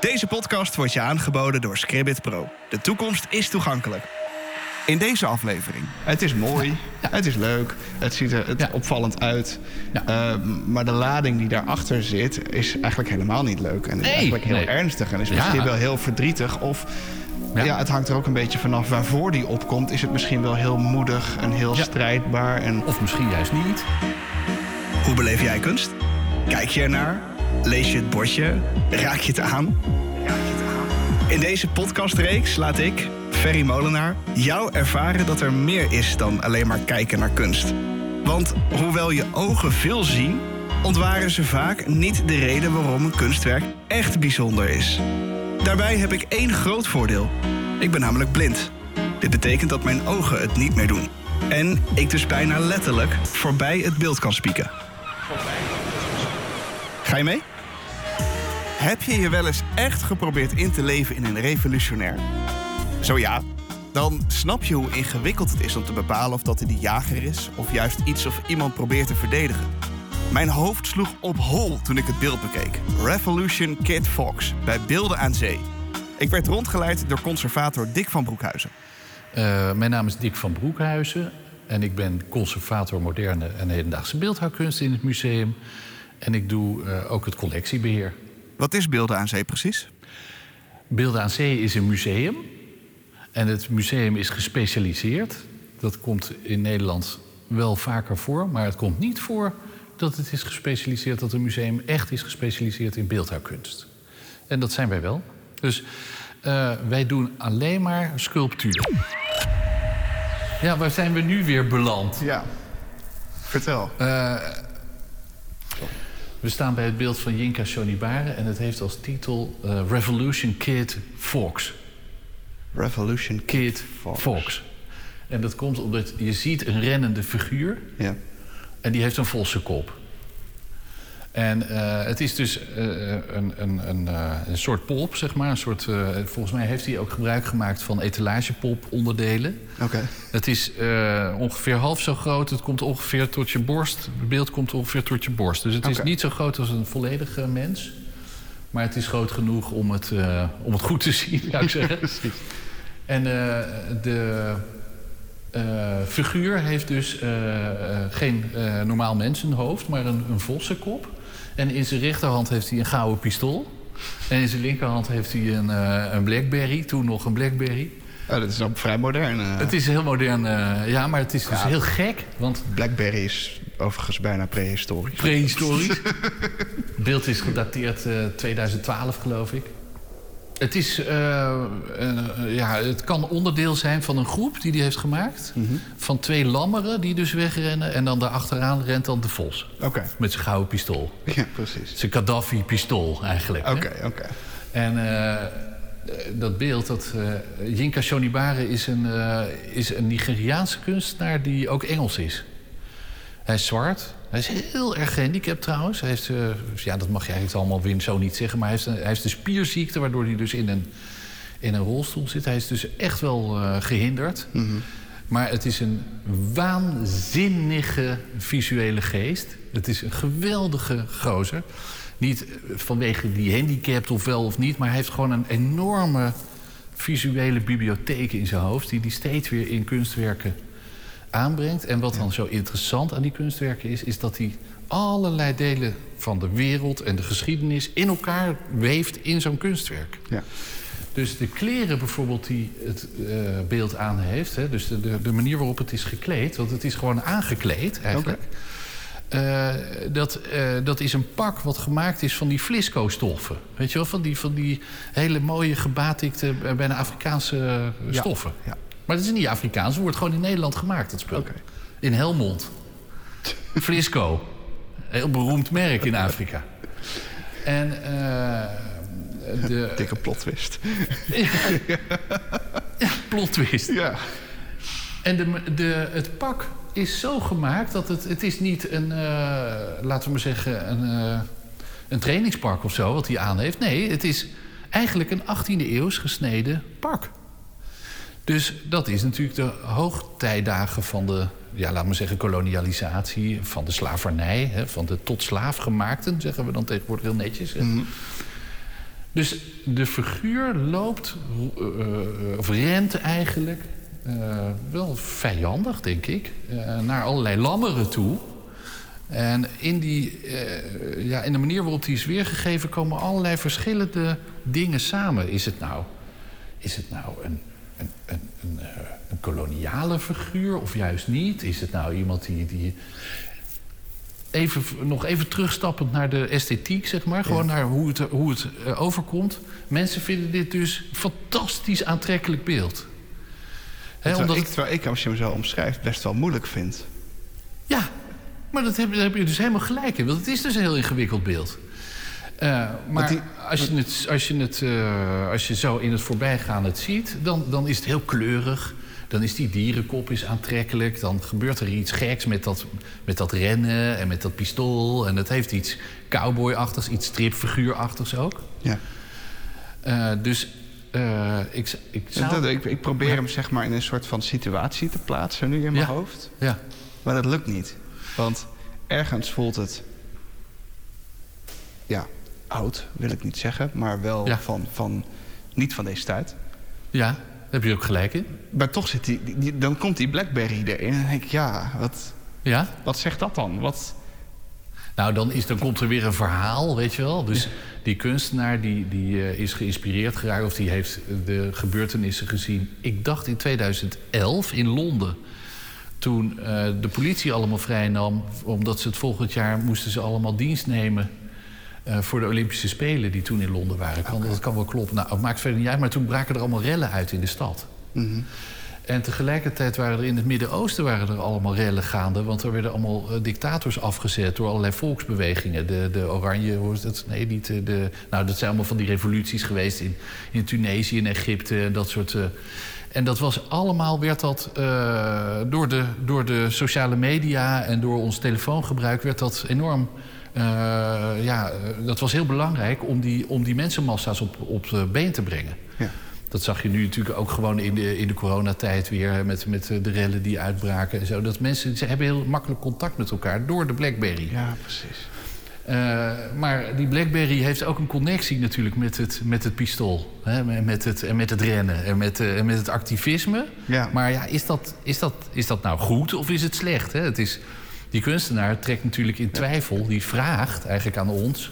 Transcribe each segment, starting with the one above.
Deze podcast wordt je aangeboden door Scribbit Pro. De toekomst is toegankelijk. In deze aflevering. Het is mooi, het is leuk, het ziet er het Ja. opvallend uit. Ja. Eh, maar de lading die daarachter zit is eigenlijk helemaal niet leuk. En is Nee, eigenlijk heel nee. ernstig en is Ja. misschien wel heel verdrietig. Of ja. Ja. het hangt er ook een beetje vanaf waarvoor die opkomt. Is het misschien wel heel moedig en heel Ja. strijdbaar. En Of misschien juist niet. Hoe beleef jij kunst? Kijk je ernaar? Lees je het bordje? Raak je het aan? In deze podcastreeks laat ik, Ferry Molenaar, jou ervaren dat er meer is dan alleen maar kijken naar kunst. Want hoewel je ogen veel zien, ontwaren ze vaak niet de reden waarom een kunstwerk echt bijzonder is. Daarbij heb ik één groot voordeel. Ik ben namelijk blind. Dit betekent dat mijn ogen het niet meer doen. En ik dus bijna letterlijk voorbij het beeld kan spieken. Ga je mee? Heb je je wel eens echt geprobeerd in te leven in een revolutionair? Zo ja, dan snap je hoe ingewikkeld het is om te bepalen of dat hij de jager is of juist iets of iemand probeert te verdedigen. Mijn hoofd sloeg op hol toen ik het beeld bekeek. Revolution Kid Fox bij Beelden aan Zee. Ik werd rondgeleid door conservator Dick van Broekhuizen. Eh, mijn naam is Dick van Broekhuizen. En ik ben conservator moderne en hedendaagse beeldhouwkunst in het museum. En ik doe eh, ook het collectiebeheer. Wat is Beelden aan Zee precies? Beelden aan Zee is een museum. En het museum is gespecialiseerd. Dat komt in Nederland wel vaker voor. Maar het komt niet voor dat het is gespecialiseerd... dat een museum echt is gespecialiseerd in beeldhouwkunst. En dat zijn wij wel. Dus eh, wij doen alleen maar sculptuur. Ja, waar zijn we nu weer beland? Ja. Vertel. We staan bij het beeld van Yinka Shonibare... en het heeft als titel eh, Revolution Kid Fox. Revolution Kid Fox. Fox. En dat komt omdat je ziet een rennende figuur... Ja. en die heeft een vosse kop. En eh, het is dus eh, een, een, een, eh, een soort pop, zeg maar. Een soort, volgens mij heeft hij ook gebruik gemaakt van etalagepop-onderdelen. Oké. Het is ongeveer half zo groot. Het komt ongeveer tot je borst. Het beeld komt ongeveer tot je borst. Dus het is niet zo groot als een volledige mens. Maar het is groot genoeg om het, om het goed te zien, zou ik zeggen. Precies. En de figuur heeft dus eh, eh, geen normaal mensenhoofd, maar een, een vossenkop. En in zijn rechterhand heeft hij een gouden pistool. En in zijn linkerhand heeft hij een, eh, een Blackberry, toen nog een Blackberry. Oh, dat is ook vrij modern. eh. Het is heel modern, eh, ja, maar het is dus Ja. heel gek. Want Blackberry is overigens bijna prehistorisch. prehistorisch. Het beeld is gedateerd eh 2012, geloof ik. Het, is, eh, eh, ja, het kan onderdeel zijn van een groep die die heeft gemaakt. Van twee lammeren die dus wegrennen. En dan daarachteraan rent dan de vos. Oké. Met zijn gouden pistool. Ja, precies. Zijn Gaddafi-pistool eigenlijk. Oké, oké. En eh, dat beeld, dat, Yinka Shonibare is een, is een Nigeriaanse kunstenaar die ook Engels is. Hij is zwart. Hij is heel erg gehandicapt trouwens. Hij heeft, eh, ja, dat mag je eigenlijk allemaal weer zo niet zeggen... maar hij heeft, hij heeft een spierziekte waardoor hij dus in een, in een rolstoel zit. Hij is dus echt wel eh, gehinderd. Maar het is een waanzinnige visuele geest. Het is een geweldige gozer. Niet eh, vanwege die handicap of wel of niet... maar hij heeft gewoon een enorme visuele bibliotheek in zijn hoofd... die hij steeds weer in kunstwerken aanbrengt. En wat dan zo interessant aan die kunstwerken is... is dat hij allerlei delen van de wereld en de geschiedenis... in elkaar weeft in zo'n kunstwerk. Ja. Dus de kleren bijvoorbeeld die het eh, beeld aan heeft... Hè, dus de, de, de manier waarop het is gekleed... want het is gewoon aangekleed eigenlijk... Eh, dat, eh, dat is een pak wat gemaakt is van die flisco-stoffen. Weet je wel, van die, van die hele mooie gebatikte, bijna Afrikaanse Ja, stoffen. ja. Maar dat is niet Afrikaans, het wordt gewoon in Nederland gemaakt, dat spul. In Helmond. Flisco. Heel beroemd merk in Afrika. En eh, de... Dikke plot twist. Ja, plot twist. Ja. En de, de, het pak is zo gemaakt dat het, het is niet een, eh, laten we maar zeggen, een, eh, een trainingspak of zo wat hij aan heeft. Nee, het is eigenlijk een 18e eeuws gesneden pak. Dus dat is natuurlijk de hoogtijdagen van de, ja, laten we zeggen, kolonialisatie, van de slavernij, hè, van de tot slaaf gemaakten, zeggen we dan tegenwoordig heel netjes. hè. Dus de figuur loopt, uh, of rent eigenlijk, uh, wel vijandig, denk ik, uh, naar allerlei lammeren toe. En in, die, ja, in de manier waarop die is weergegeven komen allerlei verschillende dingen samen. Is het nou, is het nou een, een, een, een, een koloniale figuur of juist niet? Is het nou iemand die, die even, nog even terugstappend naar de esthetiek, zeg maar. Gewoon naar hoe het, hoe het uh, overkomt. Mensen vinden dit dus fantastisch aantrekkelijk beeld. He, terwijl, omdat... ik, terwijl ik, als je hem zo omschrijft, best wel moeilijk vind. Ja, maar dat heb, daar heb je dus helemaal gelijk in. Want het is dus een heel ingewikkeld beeld. Uh, maar die, als, je het, als, je het, uh, als je zo in het voorbijgaan het ziet... Dan, dan is het heel kleurig. Dan is die dierenkop is aantrekkelijk. Dan gebeurt er iets geks met dat, met dat rennen en met dat pistool. En het heeft iets cowboyachtigs, iets stripfiguurachtigs ook. Ja. Uh, dus uh, ik, ik, zou... ik, ik, probeer hem zeg maar in een soort van situatie te plaatsen nu in mijn ja. hoofd. Ja. Maar dat lukt niet. Want ergens voelt het... Ja, oud wil ik niet zeggen. Maar wel Ja. van, van... Niet van deze tijd. Ja, daar heb je ook gelijk in. Maar toch zit die, die- die- dan komt die Blackberry erin. En dan denk ik, ja, wat, Ja? wat zegt dat dan? Wat, Nou, dan, is, dan komt er weer een verhaal, weet je wel. Dus die kunstenaar die, die eh, is geïnspireerd geraakt... of die heeft de gebeurtenissen gezien... ik dacht in 2011 in Londen... toen eh, de politie allemaal vrijnam... omdat ze het volgend jaar moesten ze allemaal dienst nemen... eh, voor de Olympische Spelen die toen in Londen waren. Kan, Dat kan wel kloppen. Nou, het maakt verder niet uit, maar toen braken er allemaal rellen uit in de stad. En tegelijkertijd waren er in het Midden-Oosten waren er allemaal rellen gaande. Want er werden allemaal eh, dictators afgezet door allerlei volksbewegingen. De, de Oranje, hoe is dat? Nee, niet eh, de. Nou, dat zijn allemaal van die revoluties geweest in, in Tunesië, in Egypte en dat soort. en dat was allemaal, werd dat door, de, door de sociale media en door ons telefoongebruik, werd dat enorm. Eh, ja, eh, dat was heel belangrijk om die, om die mensenmassa's op, op de been te brengen. ja. Dat zag je nu natuurlijk ook gewoon in de, in de coronatijd weer... met, met de rellen die uitbraken en zo. Dat mensen ze hebben heel makkelijk contact met elkaar door de BlackBerry. ja, precies. Eh, maar die BlackBerry heeft ook een connectie natuurlijk met het, met het pistool. Hè, met- het, en met het rennen en met, eh, met het activisme. Ja. Maar ja, is dat, is, dat, is dat nou goed of is het slecht? Hè? Het is, die kunstenaar trekt natuurlijk in twijfel. Die vraagt eigenlijk aan ons...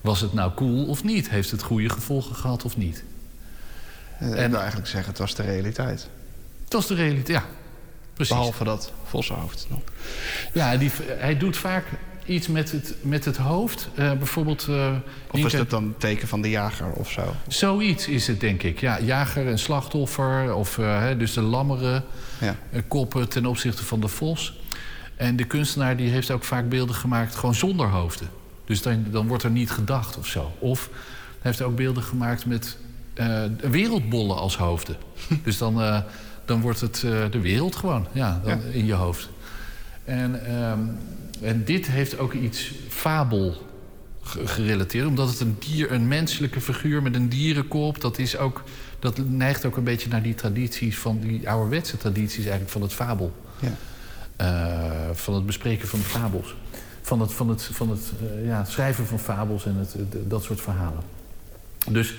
was het nou cool of niet? Heeft het goede gevolgen gehad of niet? En ik wil eigenlijk zeggen, het was de realiteit. Dat is de realiteit, ja. Precies. Behalve dat vossenhoofd nog. Ja, die, hij doet vaak iets met het, met het hoofd. Eh, bijvoorbeeld... eh, Of is dat dan teken van de jager of zo? Zoiets is het, denk ik. Ja, jager en slachtoffer. Of eh, dus de lammeren Ja. eh, koppen ten opzichte van de vos. En de kunstenaar die heeft ook vaak beelden gemaakt gewoon zonder hoofden. Dus dan, dan wordt er niet gedacht of zo. Of hij heeft ook beelden gemaakt met eh, wereldbollen als hoofden. dus dan, eh, dan wordt het eh, de wereld gewoon ja, dan Ja. in je hoofd. En, ehm, en dit heeft ook iets fabel ge- gerelateerd. Omdat het een dier, een menselijke figuur met een dierenkop... dat, is ook, dat neigt ook een beetje naar die tradities... van die ouderwetse tradities eigenlijk van het fabel. Ja. Eh, van het bespreken van de fabels. Van het, van het, van het eh, ja, schrijven van fabels en het, dat soort verhalen. Dus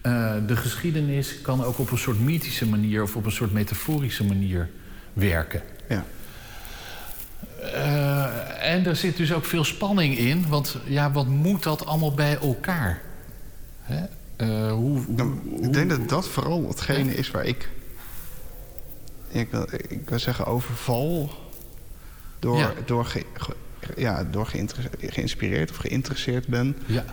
eh, de geschiedenis kan ook op een soort mythische manier... of op een soort metaforische manier werken. Ja. En er zit dus ook veel spanning in. Want ja, wat moet dat allemaal bij elkaar? Hè? Hoe, hoe- Nou, hoe- ik denk dat dat vooral hetgene is waar ik... Ik wil, ik wil zeggen overval... door, Ja. door, ge- ge- ja, door geïnspireerd of geïnteresseerd ben. Ja,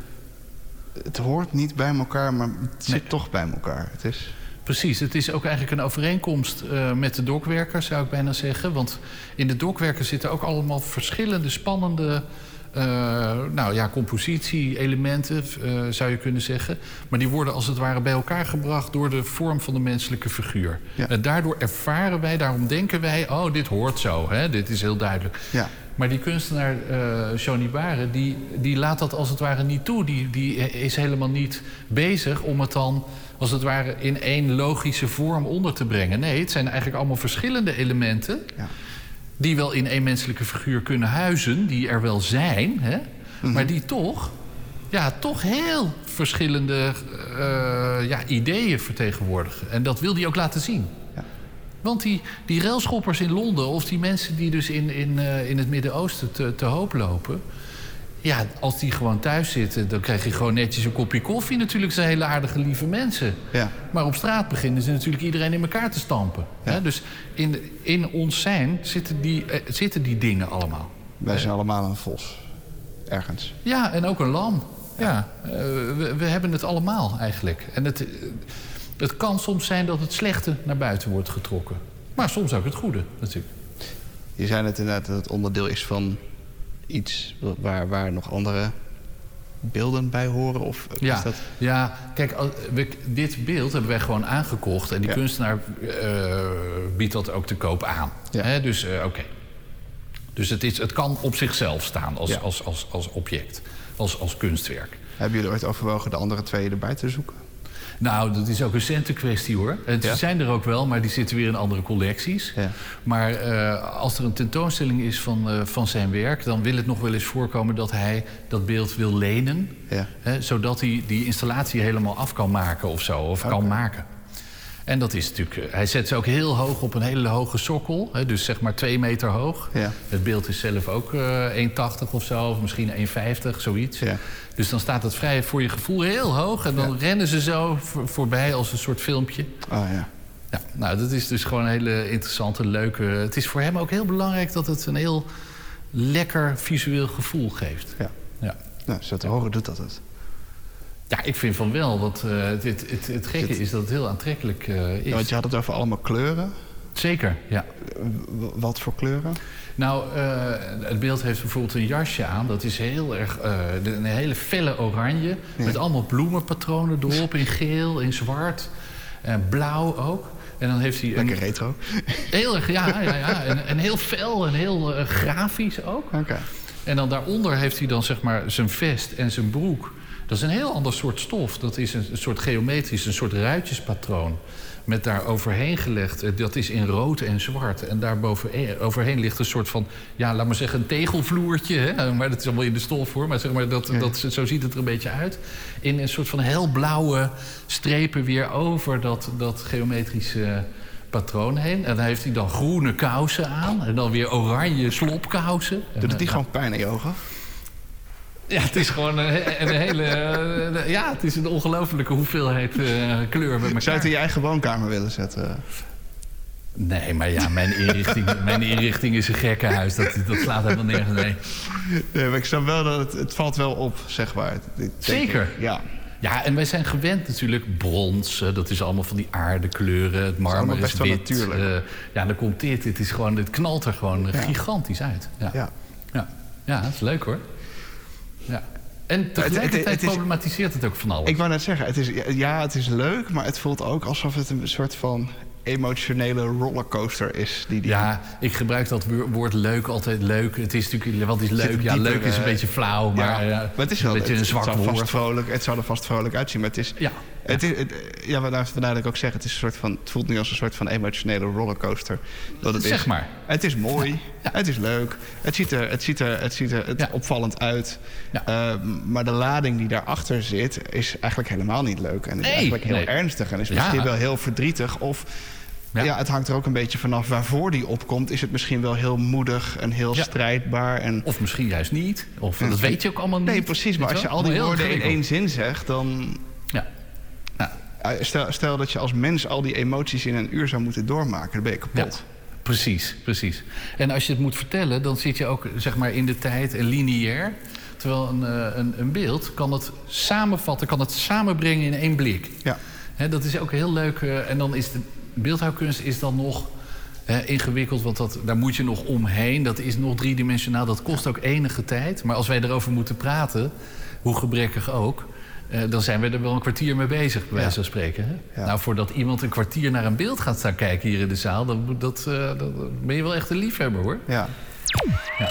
Het hoort niet bij elkaar, maar het zit toch bij elkaar. Het is... precies. Het is ook eigenlijk een overeenkomst eh, met de dokwerker, zou ik bijna zeggen. Want in de dokwerker zitten ook allemaal verschillende spannende... eh, nou ja, compositie-elementen, eh, zou je kunnen zeggen. Maar die worden als het ware bij elkaar gebracht door de vorm van de menselijke figuur. Ja. En daardoor ervaren wij, daarom denken wij... oh, dit hoort zo, hè? dit is heel duidelijk. Ja. Maar die kunstenaar, eh Johnny Baren, die, die laat dat als het ware niet toe. Die, die is helemaal niet bezig om het dan als het ware in één logische vorm onder te brengen. Nee, het zijn eigenlijk allemaal verschillende elementen... Ja. Die wel in één menselijke figuur kunnen huizen, die er wel zijn... Hè, maar die toch ja, toch heel verschillende eh, ja, ideeën vertegenwoordigen. En dat wil hij ook laten zien. Ja. Want die, die railschoppers in Londen, of die mensen die dus in, in, eh, in het Midden-Oosten te, te hoop lopen. Ja, als die gewoon thuis zitten, dan krijg je gewoon netjes een kopje koffie. Natuurlijk zijn hele aardige, lieve mensen. Ja. Maar op straat beginnen ze natuurlijk iedereen in elkaar te stampen. Ja. Hè? Dus in, in ons zijn zitten die, eh, zitten die dingen allemaal. Wij zijn allemaal een vos. Ergens. Ja, en ook een lam. Ja, eh, we, we hebben het allemaal eigenlijk. En het, eh, het kan soms zijn dat het slechte naar buiten wordt getrokken. Maar soms ook het goede, natuurlijk. Je zei net inderdaad dat het onderdeel is van iets waar, waar nog andere beelden bij horen? Of Ja, is dat... ja kijk, al- we, dit beeld hebben wij gewoon aangekocht. En die Ja. kunstenaar eh, biedt dat ook te koop aan. Ja. Dus eh, oké. Dus het, is, het kan op zichzelf staan als, Ja. als, als, als object, als, als kunstwerk. Hebben jullie ooit overwogen de andere twee erbij te zoeken? Nou, dat is ook een centenkwestie hoor. Ja? Ze zijn er ook wel, maar die zitten weer in andere collecties. Ja. Maar eh, als er een tentoonstelling is van, eh, van zijn werk, dan wil het nog wel eens voorkomen dat hij dat beeld wil lenen. Ja. Hè, zodat hij die installatie helemaal af kan maken of zo, of kan maken. En dat is natuurlijk. eh, Hij zet ze ook heel hoog op een hele hoge sokkel. Hè, dus zeg maar twee meter hoog. Ja. Het beeld is zelf ook eh 1,80 of zo, of misschien 1,50, zoiets. Ja. Dus dan staat het vrij voor je gevoel heel hoog. En dan Ja. rennen ze zo voor- voorbij als een soort filmpje. Oh ja. Ja, nou, dat is dus gewoon een hele interessante, leuke... Het is voor hem ook heel belangrijk dat het een heel lekker visueel gevoel geeft. ja. Ja. Nou, zo te horen doet dat het. Ja, ik vind van wel. Want eh, het, het, het, het gekke is dat het heel aantrekkelijk eh, is. Ja, want je had het over allemaal kleuren. Zeker, ja. Wat voor kleuren? Nou, eh, het beeld heeft bijvoorbeeld een jasje aan. Dat is heel erg, een hele felle oranje. Met allemaal bloemenpatronen erop. In geel, in zwart. En blauw ook. En dan heeft hij een, Lekker retro. heel erg, ja, ja, ja. En, en heel fel en heel grafisch ook. Oké. En dan daaronder heeft hij dan zeg maar zijn vest en zijn broek. Dat is een heel ander soort stof. Dat is een, een soort geometrisch, een soort ruitjespatroon. Met daar overheen gelegd, eh, dat is in rood en zwart. En daar boven, overheen ligt een soort van, ja, laat maar zeggen, een tegelvloertje. Hè? Maar dat is allemaal in de stof hoor. Maar zeg maar, dat, Ja. dat, zo ziet het er een beetje uit. In een soort van helblauwe strepen weer over dat, dat geometrische patroon heen. En dan heeft hij dan groene kousen aan. En dan weer oranje slopkousen. Doet het niet eh, gewoon pijn in je ogen? Ja, het is gewoon een, he- een hele. eh, ja, het is een ongelofelijke hoeveelheid eh, kleur bij Zou je het in je eigen woonkamer willen zetten? Nee, maar ja, mijn inrichting, mijn inrichting is een gekkenhuis. Dat, dat slaat helemaal nergens mee. Nee, maar ik snap wel dat het, het valt wel op, zeg maar. Zeker. ik, Ja. Ja, en wij zijn gewend natuurlijk brons. eh, dat is allemaal van die aardekleuren. Het marmer is, best wel wit. natuurlijk. eh, ja, dan komt dit. Het, is gewoon, het knalt er gewoon Ja. gigantisch uit. Ja. ja. Ja. ja, dat is leuk hoor. Ja. En het- tegelijkertijd het is- problematiseert het ook van alles. Ik wou net zeggen, het is, ja, het is leuk, maar het voelt ook alsof het een soort van emotionele rollercoaster is. Die, die, Ja, ik gebruik dat wo- woord leuk altijd leuk. Het is natuurlijk, wat is leuk? Ja, leuk is een beetje flauw, maar, ja, maar het is wel een beetje het, een zwak het zou vast woord. vrolijk, Het zou er vast vrolijk uitzien, maar het is... Ja, Het is het, ja, vandaar, vandaar dat ik ook zeg, het, is een soort van, het voelt nu als een soort van emotionele rollercoaster. Dat het Zeg is. maar. Het is mooi, Ja. het is leuk, het ziet er, het ziet er, het ziet er het Ja. opvallend uit. Ja. Eh, maar de lading die daarachter zit, is eigenlijk helemaal niet leuk. En is Nee, eigenlijk heel nee. ernstig en is misschien wel heel verdrietig. Of ja. Ja. het hangt er ook een beetje vanaf waarvoor die opkomt. Is het misschien wel heel moedig en heel Ja. strijdbaar. En, Of misschien juist niet. Of dat weet je ook allemaal niet. nee, precies. Maar als je al die woorden in één zin zegt, dan Stel, stel dat je als mens al die emoties in een uur zou moeten doormaken, dan ben je kapot. Ja, precies, precies. En als je het moet vertellen, dan zit je ook zeg maar, in de tijd en lineair. Terwijl een, eh, een, een beeld kan het samenvatten, kan het samenbrengen in één blik. Ja. Dat is ook heel leuk. eh, en dan is de beeldhouwkunst is dan nog eh, ingewikkeld, want dat, daar moet je nog omheen. Dat is nog driedimensionaal, dat kost ook enige tijd. Maar als wij erover moeten praten, hoe gebrekkig ook... eh, dan zijn we er wel een kwartier mee bezig, bij wijze van spreken. Hè? Ja. Nou, voordat iemand een kwartier naar een beeld gaat staan kijken hier in de zaal... dan, moet dat, eh, dan ben je wel echt een liefhebber, hoor. Ja. Ja.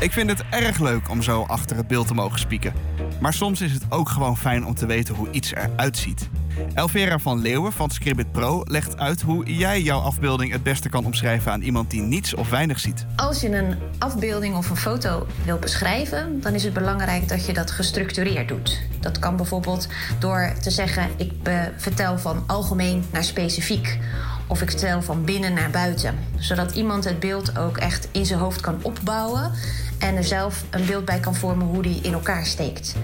Ik vind het erg leuk om zo achter het beeld te mogen spieken. Maar soms is het ook gewoon fijn om te weten hoe iets eruit ziet. Elvera van Leeuwen van Scribbit Pro legt uit hoe jij jouw afbeelding het beste kan omschrijven aan iemand die niets of weinig ziet. Als je een afbeelding of een foto wil beschrijven, dan is het belangrijk dat je dat gestructureerd doet. Dat kan bijvoorbeeld door te zeggen: ik vertel van algemeen naar specifiek. Of ik vertel van binnen naar buiten. Zodat iemand het beeld ook echt in zijn hoofd kan opbouwen en er zelf een beeld bij kan vormen hoe die in elkaar steekt.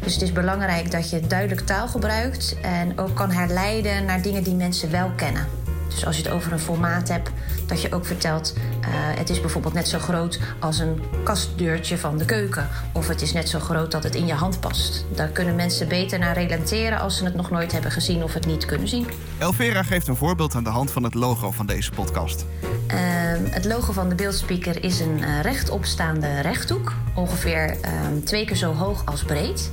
Dus het is belangrijk dat je duidelijk taal gebruikt en ook kan herleiden naar dingen die mensen wel kennen. Dus als je het over een formaat hebt, dat je ook vertelt: uh, het is bijvoorbeeld net zo groot als een kastdeurtje van de keuken. Of het is net zo groot dat het in je hand past. Daar kunnen mensen beter naar relateren als ze het nog nooit hebben gezien of het niet kunnen zien. Elvera geeft een voorbeeld aan de hand van het logo van deze podcast. Uh, het logo van de beeldspeaker is een uh, rechtopstaande rechthoek, ongeveer ehm, twee keer zo hoog als breed.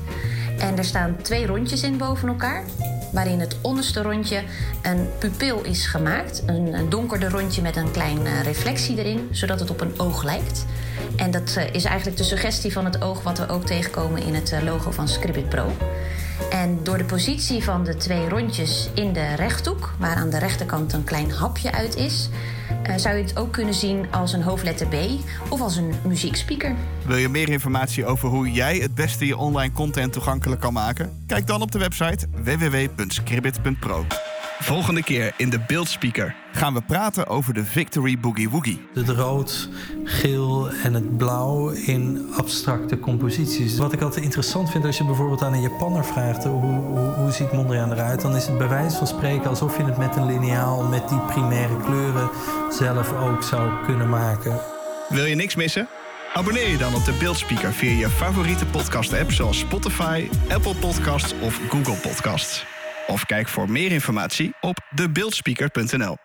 En er staan twee rondjes in boven elkaar waarin het onderste rondje een pupil is gemaakt. Een, donkerder rondje met een kleine uh, reflectie erin, zodat het op een oog lijkt. En dat uh, is eigenlijk de suggestie van het oog wat we ook tegenkomen in het uh, logo van Scribbit Pro. En door de positie van de twee rondjes in de rechthoek, waar aan de rechterkant een klein hapje uit is, uh, zou je het ook kunnen zien als een hoofdletter B of als een muziekspeaker. Wil je meer informatie over hoe jij het beste je online content toegankelijk kan maken? Kijk dan op de website www.scribbit.pro. Volgende keer in de beeldspeaker gaan we praten over de Victory Boogie Woogie. Het rood, geel en het blauw in abstracte composities. Wat ik altijd interessant vind als je bijvoorbeeld aan een Japanner vraagt... hoe, hoe, hoe ziet Mondriaan eruit? Dan is het bij wijze van spreken alsof je het met een lineaal... met die primaire kleuren zelf ook zou kunnen maken. Wil je niks missen? Abonneer je dan op de Beeldspeaker via je favoriete podcast-app... zoals Spotify, Apple Podcasts of Google Podcasts. Of kijk voor meer informatie op debeeldspeaker.nl.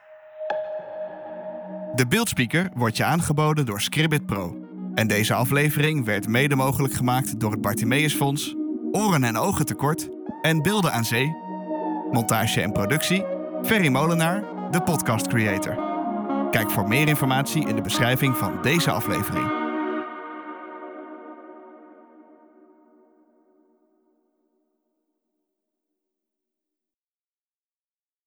De Beeldspeaker wordt je aangeboden door Scribbit Pro. En deze aflevering werd mede mogelijk gemaakt door het Bartimeus Fonds, Oren en Ogen Tekort en Beelden aan Zee. Montage en productie, Ferry Molenaar, de podcast creator. Kijk voor meer informatie in de beschrijving van deze aflevering.